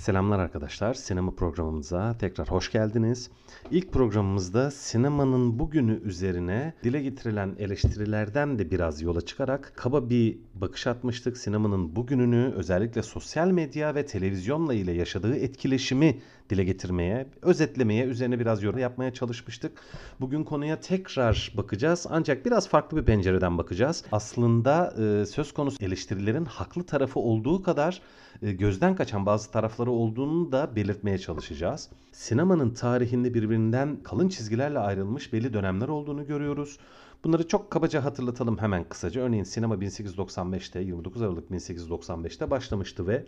Selamlar arkadaşlar. Sinema programımıza tekrar hoş geldiniz. İlk programımızda sinemanın bugünü üzerine dile getirilen eleştirilerden de biraz yola çıkarak kaba bir bakış atmıştık. Sinemanın bugününü özellikle sosyal medya ve televizyonla ile yaşadığı etkileşimi dile getirmeye, özetlemeye, üzerine biraz yorum yapmaya çalışmıştık. Bugün konuya tekrar bakacağız ancak biraz farklı bir pencereden bakacağız. Aslında e, söz konusu eleştirilerin haklı tarafı olduğu kadar e, gözden kaçan bazı tarafları olduğunu da belirtmeye çalışacağız. Sinemanın tarihinde birbirinden kalın çizgilerle ayrılmış belli dönemler olduğunu görüyoruz. Bunları çok kabaca hatırlatalım hemen kısaca. Örneğin sinema 1895'te 29 Aralık 1895'te başlamıştı ve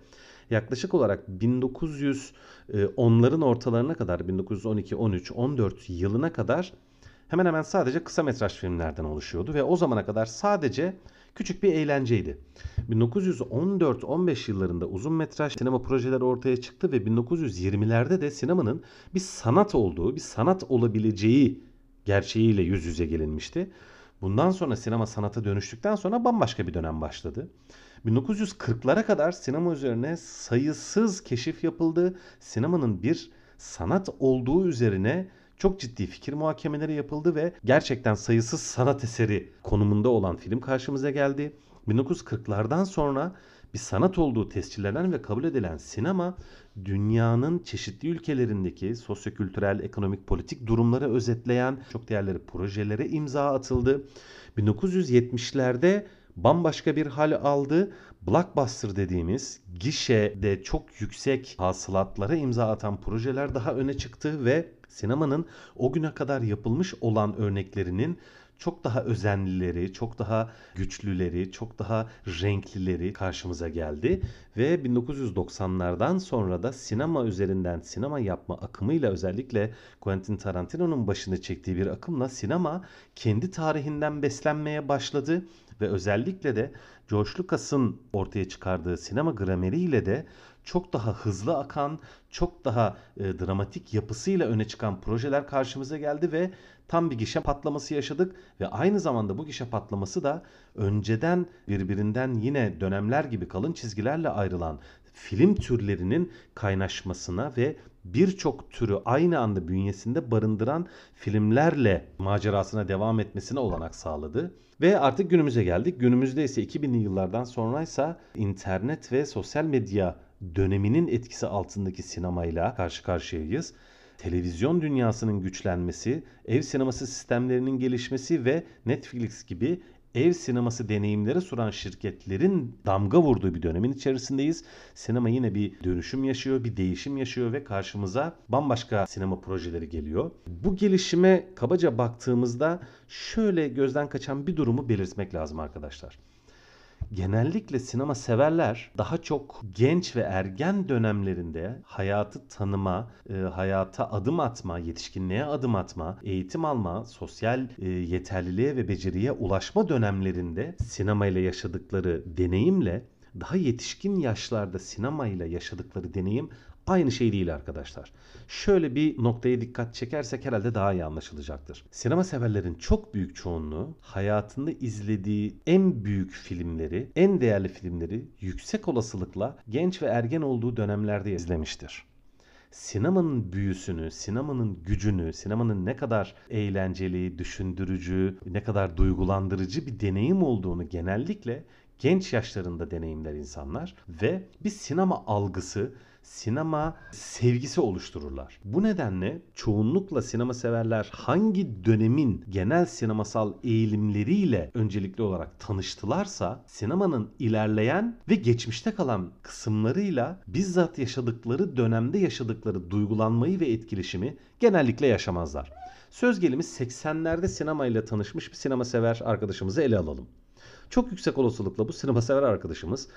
yaklaşık olarak 1910'ların ortalarına kadar 1912, 13, 14 yılına kadar hemen hemen sadece kısa metraj filmlerden oluşuyordu ve o zamana kadar sadece küçük bir eğlenceydi. 1914-15 yıllarında uzun metraj sinema projeleri ortaya çıktı ve 1920'lerde de sinemanın bir sanat olduğu, bir sanat olabileceği gerçeğiyle yüz yüze gelinmişti. Bundan sonra sinema sanata dönüştükten sonra bambaşka bir dönem başladı. 1940'lara kadar sinema üzerine sayısız keşif yapıldı. Sinemanın bir sanat olduğu üzerine çok ciddi fikir muhakemeleri yapıldı ve gerçekten sayısız sanat eseri konumunda olan film karşımıza geldi. 1940'lardan sonra bir sanat olduğu tescillenen ve kabul edilen sinema dünyanın çeşitli ülkelerindeki sosyokültürel, ekonomik, politik durumları özetleyen çok değerli projelere imza atıldı. 1970'lerde bambaşka bir hal aldı. Blockbuster dediğimiz gişede çok yüksek hasılatlara imza atan projeler daha öne çıktı ve sinemanın o güne kadar yapılmış olan örneklerinin çok daha özenlileri, çok daha güçlüleri, çok daha renklileri karşımıza geldi. Ve 1990'lardan sonra da sinema üzerinden sinema yapma akımıyla özellikle Quentin Tarantino'nun başını çektiği bir akımla sinema kendi tarihinden beslenmeye başladı. Ve özellikle de George Lucas'ın ortaya çıkardığı sinema grameriyle de çok daha hızlı akan, çok daha e, dramatik yapısıyla öne çıkan projeler karşımıza geldi ve tam bir gişe patlaması yaşadık ve aynı zamanda bu gişe patlaması da önceden birbirinden yine dönemler gibi kalın çizgilerle ayrılan film türlerinin kaynaşmasına ve birçok türü aynı anda bünyesinde barındıran filmlerle macerasına devam etmesine olanak sağladı. Ve artık günümüze geldik. Günümüzde ise 2000'li yıllardan sonraysa internet ve sosyal medya döneminin etkisi altındaki sinemayla karşı karşıyayız. Televizyon dünyasının güçlenmesi, ev sineması sistemlerinin gelişmesi ve Netflix gibi ev sineması deneyimleri sunan şirketlerin damga vurduğu bir dönemin içerisindeyiz. Sinema yine bir dönüşüm yaşıyor, bir değişim yaşıyor ve karşımıza bambaşka sinema projeleri geliyor. Bu gelişime kabaca baktığımızda şöyle gözden kaçan bir durumu belirtmek lazım arkadaşlar genellikle sinema severler daha çok genç ve ergen dönemlerinde hayatı tanıma, e, hayata adım atma, yetişkinliğe adım atma, eğitim alma, sosyal e, yeterliliğe ve beceriye ulaşma dönemlerinde sinema ile yaşadıkları deneyimle daha yetişkin yaşlarda sinema ile yaşadıkları deneyim aynı şey değil arkadaşlar. Şöyle bir noktaya dikkat çekersek herhalde daha iyi anlaşılacaktır. Sinema severlerin çok büyük çoğunluğu hayatında izlediği en büyük filmleri, en değerli filmleri yüksek olasılıkla genç ve ergen olduğu dönemlerde izlemiştir sinemanın büyüsünü, sinemanın gücünü, sinemanın ne kadar eğlenceli, düşündürücü, ne kadar duygulandırıcı bir deneyim olduğunu genellikle genç yaşlarında deneyimler insanlar ve bir sinema algısı, sinema sevgisi oluştururlar. Bu nedenle çoğunlukla sinema severler hangi dönemin genel sinemasal eğilimleriyle öncelikli olarak tanıştılarsa sinemanın ilerleyen ve geçmişte kalan kısımlarıyla bizzat yaşadıkları dönemde yaşadıkları duygulanmayı ve etkileşimi genellikle yaşamazlar. Söz gelimi 80'lerde sinemayla tanışmış bir sinema sever arkadaşımızı ele alalım. Çok yüksek olasılıkla bu sinema sever arkadaşımız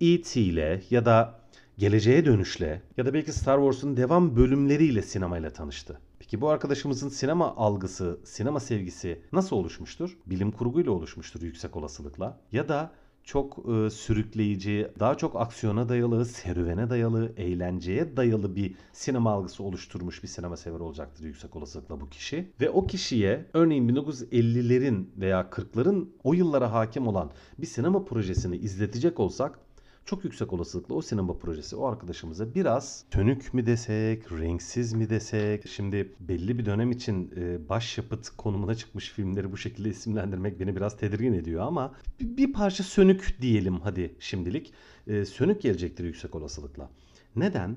E.T. ile ya da Geleceğe Dönüş'le ya da belki Star Wars'un devam bölümleriyle sinemayla tanıştı. Peki bu arkadaşımızın sinema algısı, sinema sevgisi nasıl oluşmuştur? Bilim kurguyla oluşmuştur yüksek olasılıkla. Ya da çok e, sürükleyici, daha çok aksiyona dayalı, serüvene dayalı, eğlenceye dayalı bir sinema algısı oluşturmuş bir sinema sever olacaktır yüksek olasılıkla bu kişi. Ve o kişiye örneğin 1950'lerin veya 40'ların o yıllara hakim olan bir sinema projesini izletecek olsak çok yüksek olasılıkla o sinema projesi o arkadaşımıza biraz tönük mü desek, renksiz mi desek. Şimdi belli bir dönem için e, başyapıt konumuna çıkmış filmleri bu şekilde isimlendirmek beni biraz tedirgin ediyor ama bir, parça sönük diyelim hadi şimdilik. E, sönük gelecektir yüksek olasılıkla. Neden?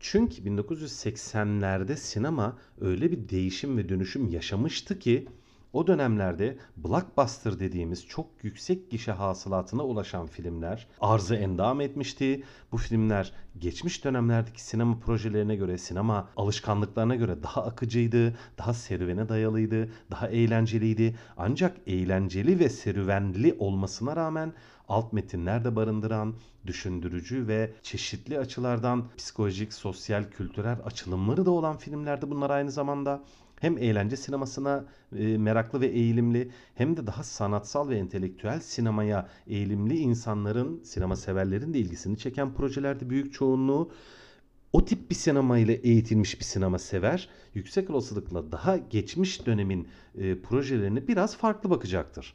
Çünkü 1980'lerde sinema öyle bir değişim ve dönüşüm yaşamıştı ki o dönemlerde blockbuster dediğimiz çok yüksek gişe hasılatına ulaşan filmler arzı endam etmişti. Bu filmler geçmiş dönemlerdeki sinema projelerine göre, sinema alışkanlıklarına göre daha akıcıydı, daha serüvene dayalıydı, daha eğlenceliydi. Ancak eğlenceli ve serüvenli olmasına rağmen alt metinler de barındıran, düşündürücü ve çeşitli açılardan psikolojik, sosyal, kültürel açılımları da olan filmlerdi bunlar aynı zamanda hem eğlence sinemasına e, meraklı ve eğilimli hem de daha sanatsal ve entelektüel sinemaya eğilimli insanların, sinema severlerin de ilgisini çeken projelerde büyük çoğunluğu o tip bir sinema ile eğitilmiş bir sinema sever yüksek olasılıkla daha geçmiş dönemin e, projelerine biraz farklı bakacaktır.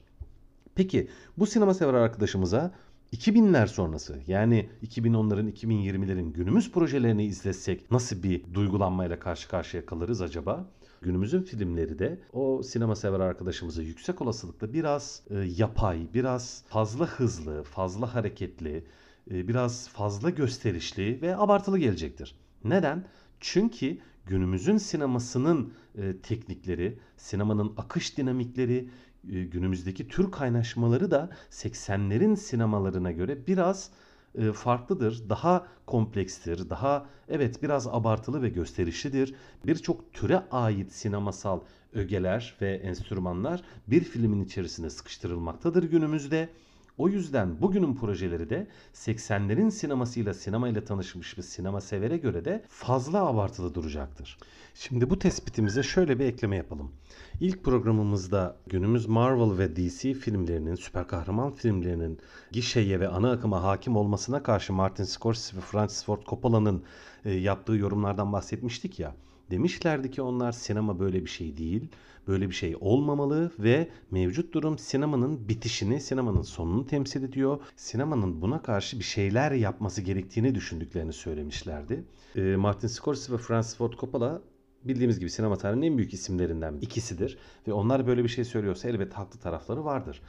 Peki bu sinema sever arkadaşımıza 2000'ler sonrası yani 2010'ların 2020'lerin günümüz projelerini izlesek nasıl bir duygulanmayla karşı karşıya kalırız acaba? Günümüzün filmleri de o sinema sever arkadaşımıza yüksek olasılıkla biraz e, yapay, biraz fazla hızlı, fazla hareketli, e, biraz fazla gösterişli ve abartılı gelecektir. Neden? Çünkü günümüzün sinemasının e, teknikleri, sinemanın akış dinamikleri, günümüzdeki tür kaynaşmaları da 80'lerin sinemalarına göre biraz e, farklıdır, daha komplekstir, daha evet biraz abartılı ve gösterişlidir. Birçok türe ait sinemasal ögeler ve enstrümanlar bir filmin içerisine sıkıştırılmaktadır günümüzde. O yüzden bugünün projeleri de 80'lerin sinemasıyla sinemayla tanışmış bir sinema severe göre de fazla abartılı duracaktır. Şimdi bu tespitimize şöyle bir ekleme yapalım. İlk programımızda günümüz Marvel ve DC filmlerinin, süper kahraman filmlerinin gişeye ve ana akıma hakim olmasına karşı Martin Scorsese ve Francis Ford Coppola'nın e, yaptığı yorumlardan bahsetmiştik ya. Demişlerdi ki onlar sinema böyle bir şey değil, böyle bir şey olmamalı ve mevcut durum sinemanın bitişini, sinemanın sonunu temsil ediyor. Sinemanın buna karşı bir şeyler yapması gerektiğini düşündüklerini söylemişlerdi. E, Martin Scorsese ve Francis Ford Coppola bildiğimiz gibi sinema tarihinin en büyük isimlerinden ikisidir. Ve onlar böyle bir şey söylüyorsa elbette haklı tarafları vardır.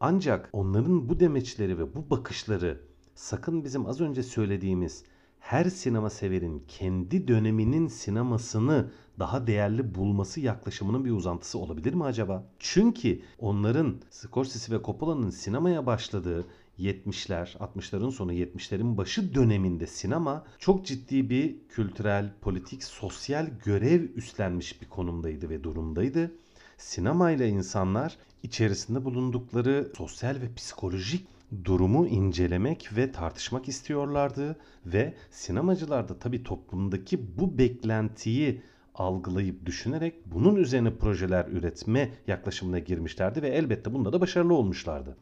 Ancak onların bu demeçleri ve bu bakışları sakın bizim az önce söylediğimiz her sinema severin kendi döneminin sinemasını daha değerli bulması yaklaşımının bir uzantısı olabilir mi acaba? Çünkü onların Scorsese ve Coppola'nın sinemaya başladığı 70'ler, 60'ların sonu 70'lerin başı döneminde sinema çok ciddi bir kültürel, politik, sosyal görev üstlenmiş bir konumdaydı ve durumdaydı. Sinema ile insanlar içerisinde bulundukları sosyal ve psikolojik durumu incelemek ve tartışmak istiyorlardı ve sinemacılar da tabii toplumdaki bu beklentiyi algılayıp düşünerek bunun üzerine projeler üretme yaklaşımına girmişlerdi ve elbette bunda da başarılı olmuşlardı.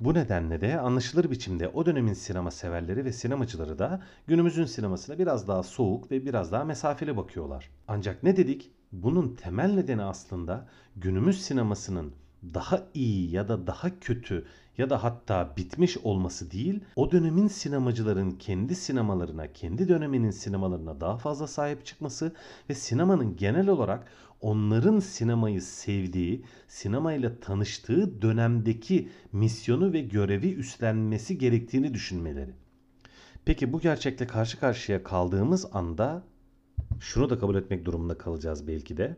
Bu nedenle de anlaşılır biçimde o dönemin sinema severleri ve sinemacıları da günümüzün sinemasına biraz daha soğuk ve biraz daha mesafeli bakıyorlar. Ancak ne dedik? Bunun temel nedeni aslında günümüz sinemasının daha iyi ya da daha kötü ya da hatta bitmiş olması değil, o dönemin sinemacıların kendi sinemalarına, kendi döneminin sinemalarına daha fazla sahip çıkması ve sinemanın genel olarak onların sinemayı sevdiği, sinemayla tanıştığı dönemdeki misyonu ve görevi üstlenmesi gerektiğini düşünmeleri. Peki bu gerçekle karşı karşıya kaldığımız anda şunu da kabul etmek durumunda kalacağız belki de.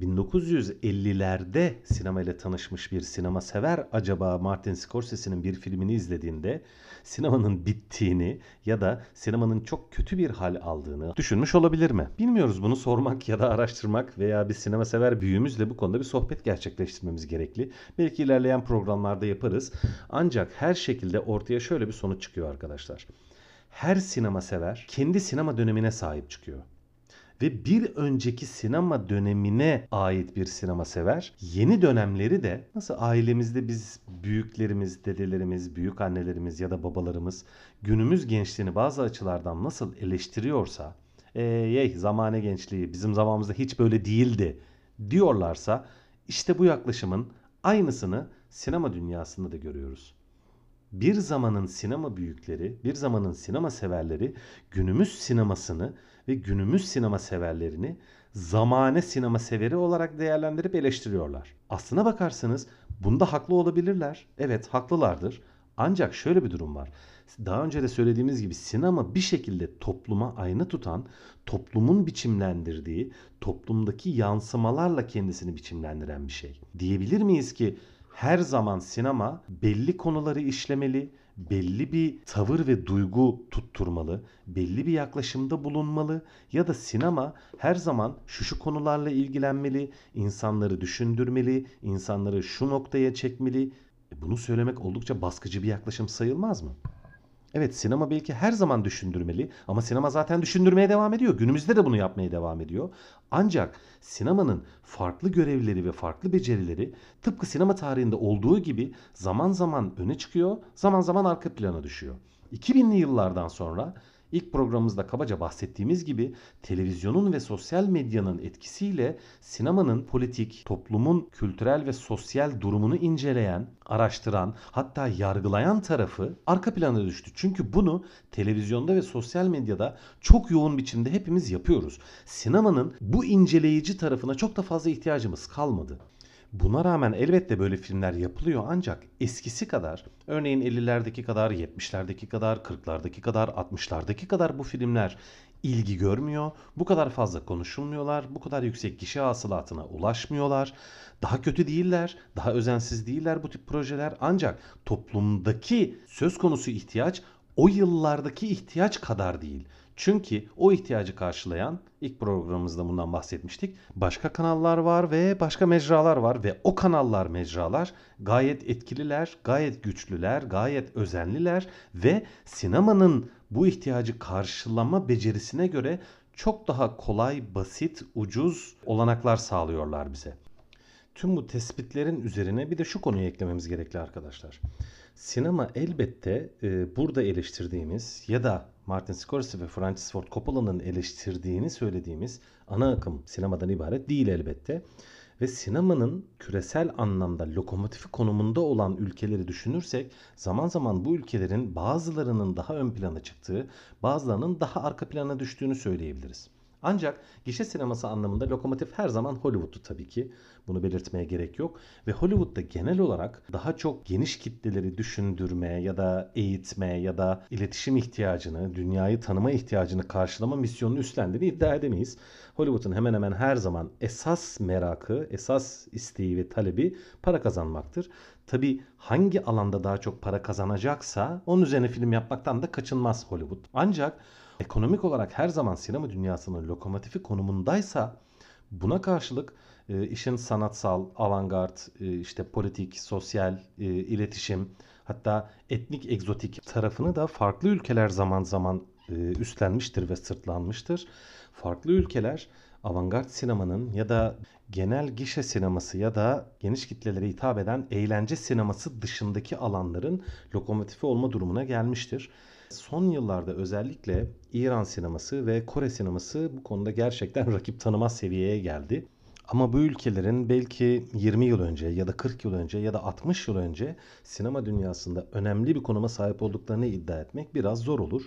1950'lerde sinemayla tanışmış bir sinema sever acaba Martin Scorsese'nin bir filmini izlediğinde sinemanın bittiğini ya da sinemanın çok kötü bir hal aldığını düşünmüş olabilir mi? Bilmiyoruz bunu sormak ya da araştırmak veya bir sinema sever büyüğümüzle bu konuda bir sohbet gerçekleştirmemiz gerekli. Belki ilerleyen programlarda yaparız. Ancak her şekilde ortaya şöyle bir sonuç çıkıyor arkadaşlar. Her sinema sever kendi sinema dönemine sahip çıkıyor ve bir önceki sinema dönemine ait bir sinema sever. Yeni dönemleri de nasıl ailemizde biz büyüklerimiz, dedelerimiz, büyük annelerimiz ya da babalarımız günümüz gençliğini bazı açılardan nasıl eleştiriyorsa ey zamane gençliği bizim zamanımızda hiç böyle değildi diyorlarsa işte bu yaklaşımın aynısını sinema dünyasında da görüyoruz. bir zamanın sinema büyükleri, bir zamanın sinema severleri günümüz sinemasını ve günümüz sinema severlerini zamane sinema severi olarak değerlendirip eleştiriyorlar. Aslına bakarsanız bunda haklı olabilirler. Evet haklılardır. Ancak şöyle bir durum var. Daha önce de söylediğimiz gibi sinema bir şekilde topluma ayna tutan, toplumun biçimlendirdiği, toplumdaki yansımalarla kendisini biçimlendiren bir şey. Diyebilir miyiz ki her zaman sinema belli konuları işlemeli, belli bir tavır ve duygu tutturmalı, belli bir yaklaşımda bulunmalı ya da sinema her zaman şu şu konularla ilgilenmeli, insanları düşündürmeli, insanları şu noktaya çekmeli. E bunu söylemek oldukça baskıcı bir yaklaşım sayılmaz mı? Evet sinema belki her zaman düşündürmeli ama sinema zaten düşündürmeye devam ediyor. Günümüzde de bunu yapmaya devam ediyor. Ancak sinemanın farklı görevleri ve farklı becerileri tıpkı sinema tarihinde olduğu gibi zaman zaman öne çıkıyor, zaman zaman arka plana düşüyor. 2000'li yıllardan sonra İlk programımızda kabaca bahsettiğimiz gibi televizyonun ve sosyal medyanın etkisiyle sinemanın politik, toplumun kültürel ve sosyal durumunu inceleyen, araştıran, hatta yargılayan tarafı arka plana düştü. Çünkü bunu televizyonda ve sosyal medyada çok yoğun biçimde hepimiz yapıyoruz. Sinemanın bu inceleyici tarafına çok da fazla ihtiyacımız kalmadı. Buna rağmen elbette böyle filmler yapılıyor ancak eskisi kadar örneğin 50'lerdeki kadar, 70'lerdeki kadar, 40'lardaki kadar, 60'lardaki kadar bu filmler ilgi görmüyor. Bu kadar fazla konuşulmuyorlar. Bu kadar yüksek kişi hasılatına ulaşmıyorlar. Daha kötü değiller, daha özensiz değiller bu tip projeler ancak toplumdaki söz konusu ihtiyaç o yıllardaki ihtiyaç kadar değil. Çünkü o ihtiyacı karşılayan ilk programımızda bundan bahsetmiştik. Başka kanallar var ve başka mecralar var ve o kanallar mecralar gayet etkililer, gayet güçlüler, gayet özenliler ve sinemanın bu ihtiyacı karşılama becerisine göre çok daha kolay, basit, ucuz olanaklar sağlıyorlar bize. Tüm bu tespitlerin üzerine bir de şu konuyu eklememiz gerekli arkadaşlar. Sinema elbette e, burada eleştirdiğimiz ya da Martin Scorsese ve Francis Ford Coppola'nın eleştirdiğini söylediğimiz ana akım sinemadan ibaret değil elbette. Ve sinemanın küresel anlamda lokomotifi konumunda olan ülkeleri düşünürsek zaman zaman bu ülkelerin bazılarının daha ön plana çıktığı, bazılarının daha arka plana düştüğünü söyleyebiliriz. Ancak gişe sineması anlamında lokomotif her zaman Hollywood'tu tabii ki. Bunu belirtmeye gerek yok. Ve Hollywood'da genel olarak daha çok geniş kitleleri düşündürme ya da eğitme ya da iletişim ihtiyacını, dünyayı tanıma ihtiyacını karşılama misyonunu üstlendiğini iddia edemeyiz. Hollywood'un hemen hemen her zaman esas merakı, esas isteği ve talebi para kazanmaktır. Tabi hangi alanda daha çok para kazanacaksa onun üzerine film yapmaktan da kaçınmaz Hollywood. Ancak ekonomik olarak her zaman sinema dünyasının lokomotifi konumundaysa buna karşılık e, işin sanatsal, avantgard, e, işte politik, sosyal, e, iletişim hatta etnik egzotik tarafını da farklı ülkeler zaman zaman e, üstlenmiştir ve sırtlanmıştır. Farklı ülkeler avantgard sinemanın ya da genel gişe sineması ya da geniş kitlelere hitap eden eğlence sineması dışındaki alanların lokomotifi olma durumuna gelmiştir. Son yıllarda özellikle İran sineması ve Kore sineması bu konuda gerçekten rakip tanımaz seviyeye geldi. Ama bu ülkelerin belki 20 yıl önce ya da 40 yıl önce ya da 60 yıl önce sinema dünyasında önemli bir konuma sahip olduklarını iddia etmek biraz zor olur.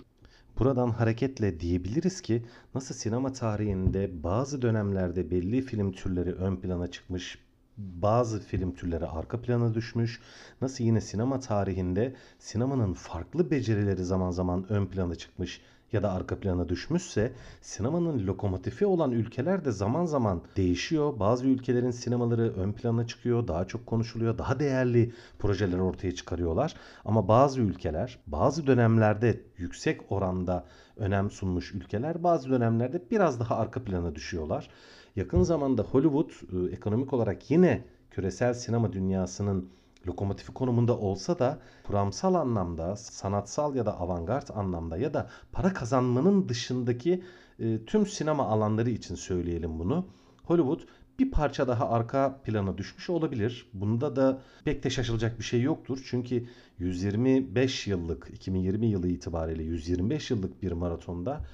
Buradan hareketle diyebiliriz ki nasıl sinema tarihinde bazı dönemlerde belli film türleri ön plana çıkmış, bazı film türleri arka plana düşmüş. Nasıl yine sinema tarihinde sinemanın farklı becerileri zaman zaman ön plana çıkmış ya da arka plana düşmüşse sinemanın lokomotifi olan ülkeler de zaman zaman değişiyor. Bazı ülkelerin sinemaları ön plana çıkıyor, daha çok konuşuluyor, daha değerli projeler ortaya çıkarıyorlar. Ama bazı ülkeler bazı dönemlerde yüksek oranda önem sunmuş ülkeler bazı dönemlerde biraz daha arka plana düşüyorlar. Yakın zamanda Hollywood e, ekonomik olarak yine küresel sinema dünyasının lokomotifi konumunda olsa da kuramsal anlamda, sanatsal ya da avantgard anlamda ya da para kazanmanın dışındaki e, tüm sinema alanları için söyleyelim bunu. Hollywood bir parça daha arka plana düşmüş olabilir. Bunda da pek de şaşılacak bir şey yoktur. Çünkü 125 yıllık 2020 yılı itibariyle 125 yıllık bir maratonda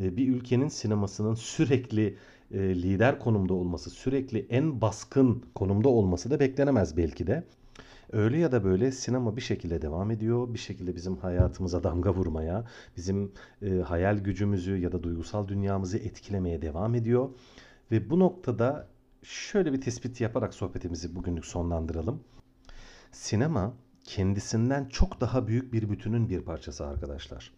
e, bir ülkenin sinemasının sürekli e, lider konumda olması, sürekli en baskın konumda olması da beklenemez belki de. Öyle ya da böyle sinema bir şekilde devam ediyor. Bir şekilde bizim hayatımıza damga vurmaya, bizim e, hayal gücümüzü ya da duygusal dünyamızı etkilemeye devam ediyor. Ve bu noktada şöyle bir tespit yaparak sohbetimizi bugünlük sonlandıralım. Sinema kendisinden çok daha büyük bir bütünün bir parçası arkadaşlar.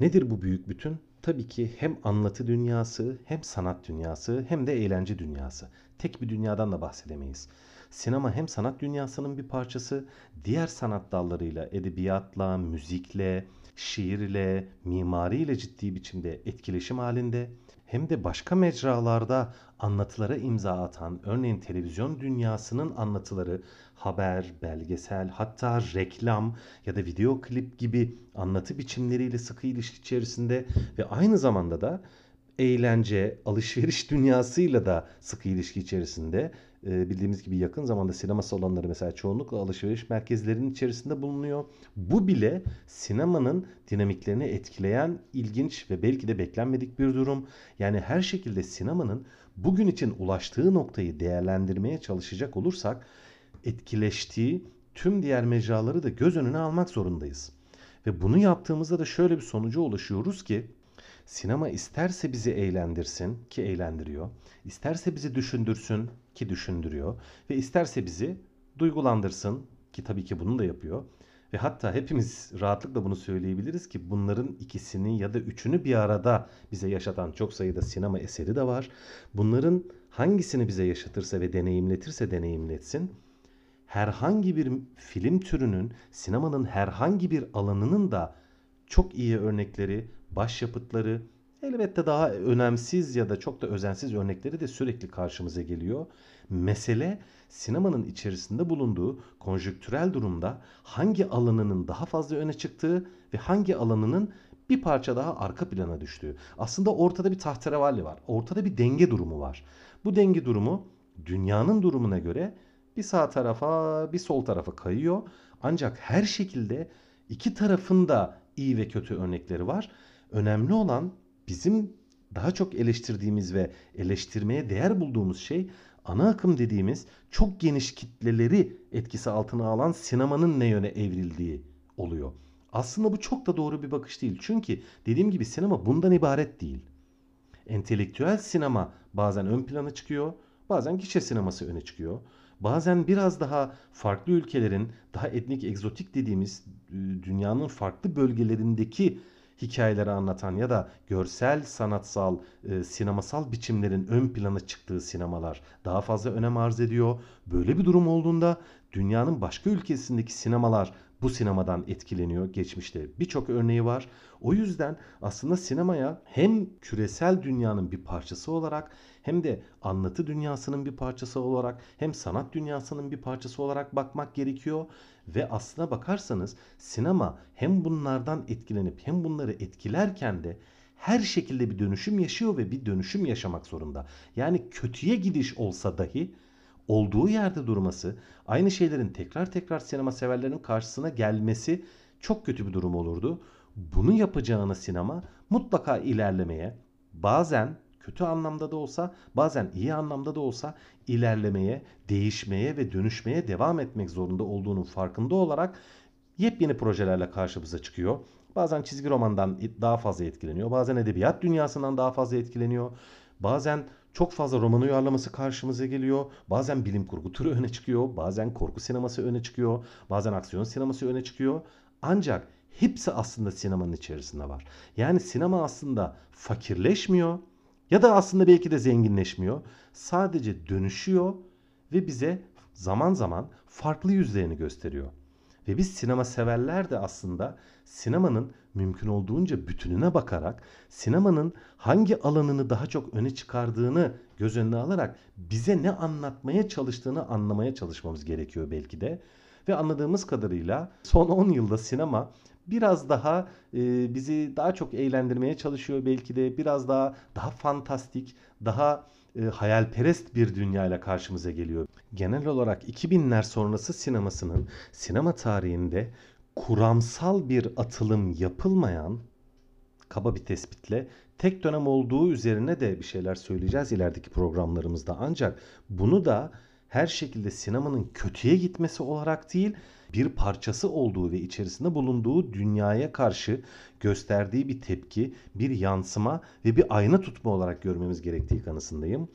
Nedir bu büyük bütün? Tabii ki hem anlatı dünyası, hem sanat dünyası, hem de eğlence dünyası. Tek bir dünyadan da bahsedemeyiz. Sinema hem sanat dünyasının bir parçası, diğer sanat dallarıyla, edebiyatla, müzikle, şiirle, mimariyle ciddi biçimde etkileşim halinde hem de başka mecralarda anlatılara imza atan, örneğin televizyon dünyasının anlatıları, haber, belgesel, hatta reklam ya da video klip gibi anlatı biçimleriyle sıkı ilişki içerisinde ve aynı zamanda da eğlence, alışveriş dünyasıyla da sıkı ilişki içerisinde. Ee, bildiğimiz gibi yakın zamanda sinema salonları mesela çoğunlukla alışveriş merkezlerinin içerisinde bulunuyor. Bu bile sinemanın dinamiklerini etkileyen ilginç ve belki de beklenmedik bir durum. Yani her şekilde sinemanın bugün için ulaştığı noktayı değerlendirmeye çalışacak olursak etkileştiği tüm diğer mecraları da göz önüne almak zorundayız. Ve bunu yaptığımızda da şöyle bir sonuca ulaşıyoruz ki Sinema isterse bizi eğlendirsin ki eğlendiriyor. İsterse bizi düşündürsün ki düşündürüyor. Ve isterse bizi duygulandırsın ki tabii ki bunu da yapıyor. Ve hatta hepimiz rahatlıkla bunu söyleyebiliriz ki bunların ikisini ya da üçünü bir arada bize yaşatan çok sayıda sinema eseri de var. Bunların hangisini bize yaşatırsa ve deneyimletirse deneyimletsin herhangi bir film türünün, sinemanın herhangi bir alanının da çok iyi örnekleri, başyapıtları, elbette daha önemsiz ya da çok da özensiz örnekleri de sürekli karşımıza geliyor. Mesele sinemanın içerisinde bulunduğu konjüktürel durumda hangi alanının daha fazla öne çıktığı ve hangi alanının bir parça daha arka plana düştüğü. Aslında ortada bir tahterevalli var. Ortada bir denge durumu var. Bu denge durumu dünyanın durumuna göre bir sağ tarafa bir sol tarafa kayıyor. Ancak her şekilde iki tarafın da iyi ve kötü örnekleri var. Önemli olan bizim daha çok eleştirdiğimiz ve eleştirmeye değer bulduğumuz şey ana akım dediğimiz çok geniş kitleleri etkisi altına alan sinemanın ne yöne evrildiği oluyor. Aslında bu çok da doğru bir bakış değil. Çünkü dediğim gibi sinema bundan ibaret değil. Entelektüel sinema bazen ön plana çıkıyor, bazen gişe sineması öne çıkıyor. Bazen biraz daha farklı ülkelerin, daha etnik egzotik dediğimiz dünyanın farklı bölgelerindeki hikayeleri anlatan ya da görsel, sanatsal, e, sinemasal biçimlerin ön plana çıktığı sinemalar daha fazla önem arz ediyor. Böyle bir durum olduğunda dünyanın başka ülkesindeki sinemalar bu sinemadan etkileniyor. Geçmişte birçok örneği var. O yüzden aslında sinemaya hem küresel dünyanın bir parçası olarak hem de anlatı dünyasının bir parçası olarak hem sanat dünyasının bir parçası olarak bakmak gerekiyor ve aslına bakarsanız sinema hem bunlardan etkilenip hem bunları etkilerken de her şekilde bir dönüşüm yaşıyor ve bir dönüşüm yaşamak zorunda. Yani kötüye gidiş olsa dahi olduğu yerde durması, aynı şeylerin tekrar tekrar sinema severlerin karşısına gelmesi çok kötü bir durum olurdu. Bunu yapacağına sinema mutlaka ilerlemeye, bazen kötü anlamda da olsa, bazen iyi anlamda da olsa ilerlemeye, değişmeye ve dönüşmeye devam etmek zorunda olduğunun farkında olarak yepyeni projelerle karşımıza çıkıyor. Bazen çizgi romandan daha fazla etkileniyor, bazen edebiyat dünyasından daha fazla etkileniyor. Bazen çok fazla roman uyarlaması karşımıza geliyor. Bazen bilim kurgu türü öne çıkıyor. Bazen korku sineması öne çıkıyor. Bazen aksiyon sineması öne çıkıyor. Ancak hepsi aslında sinemanın içerisinde var. Yani sinema aslında fakirleşmiyor ya da aslında belki de zenginleşmiyor. Sadece dönüşüyor ve bize zaman zaman farklı yüzlerini gösteriyor. Ve biz sinema severler de aslında sinemanın mümkün olduğunca bütününe bakarak sinemanın hangi alanını daha çok öne çıkardığını göz önüne alarak bize ne anlatmaya çalıştığını anlamaya çalışmamız gerekiyor belki de. Ve anladığımız kadarıyla son 10 yılda sinema biraz daha e, bizi daha çok eğlendirmeye çalışıyor belki de biraz daha daha fantastik, daha e, hayalperest bir dünyayla karşımıza geliyor. Genel olarak 2000'ler sonrası sinemasının sinema tarihinde kuramsal bir atılım yapılmayan kaba bir tespitle tek dönem olduğu üzerine de bir şeyler söyleyeceğiz ilerideki programlarımızda. Ancak bunu da her şekilde sinemanın kötüye gitmesi olarak değil, bir parçası olduğu ve içerisinde bulunduğu dünyaya karşı gösterdiği bir tepki, bir yansıma ve bir ayna tutma olarak görmemiz gerektiği kanısındayım.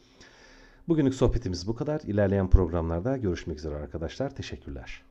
Bugünlük sohbetimiz bu kadar. İlerleyen programlarda görüşmek üzere arkadaşlar. Teşekkürler.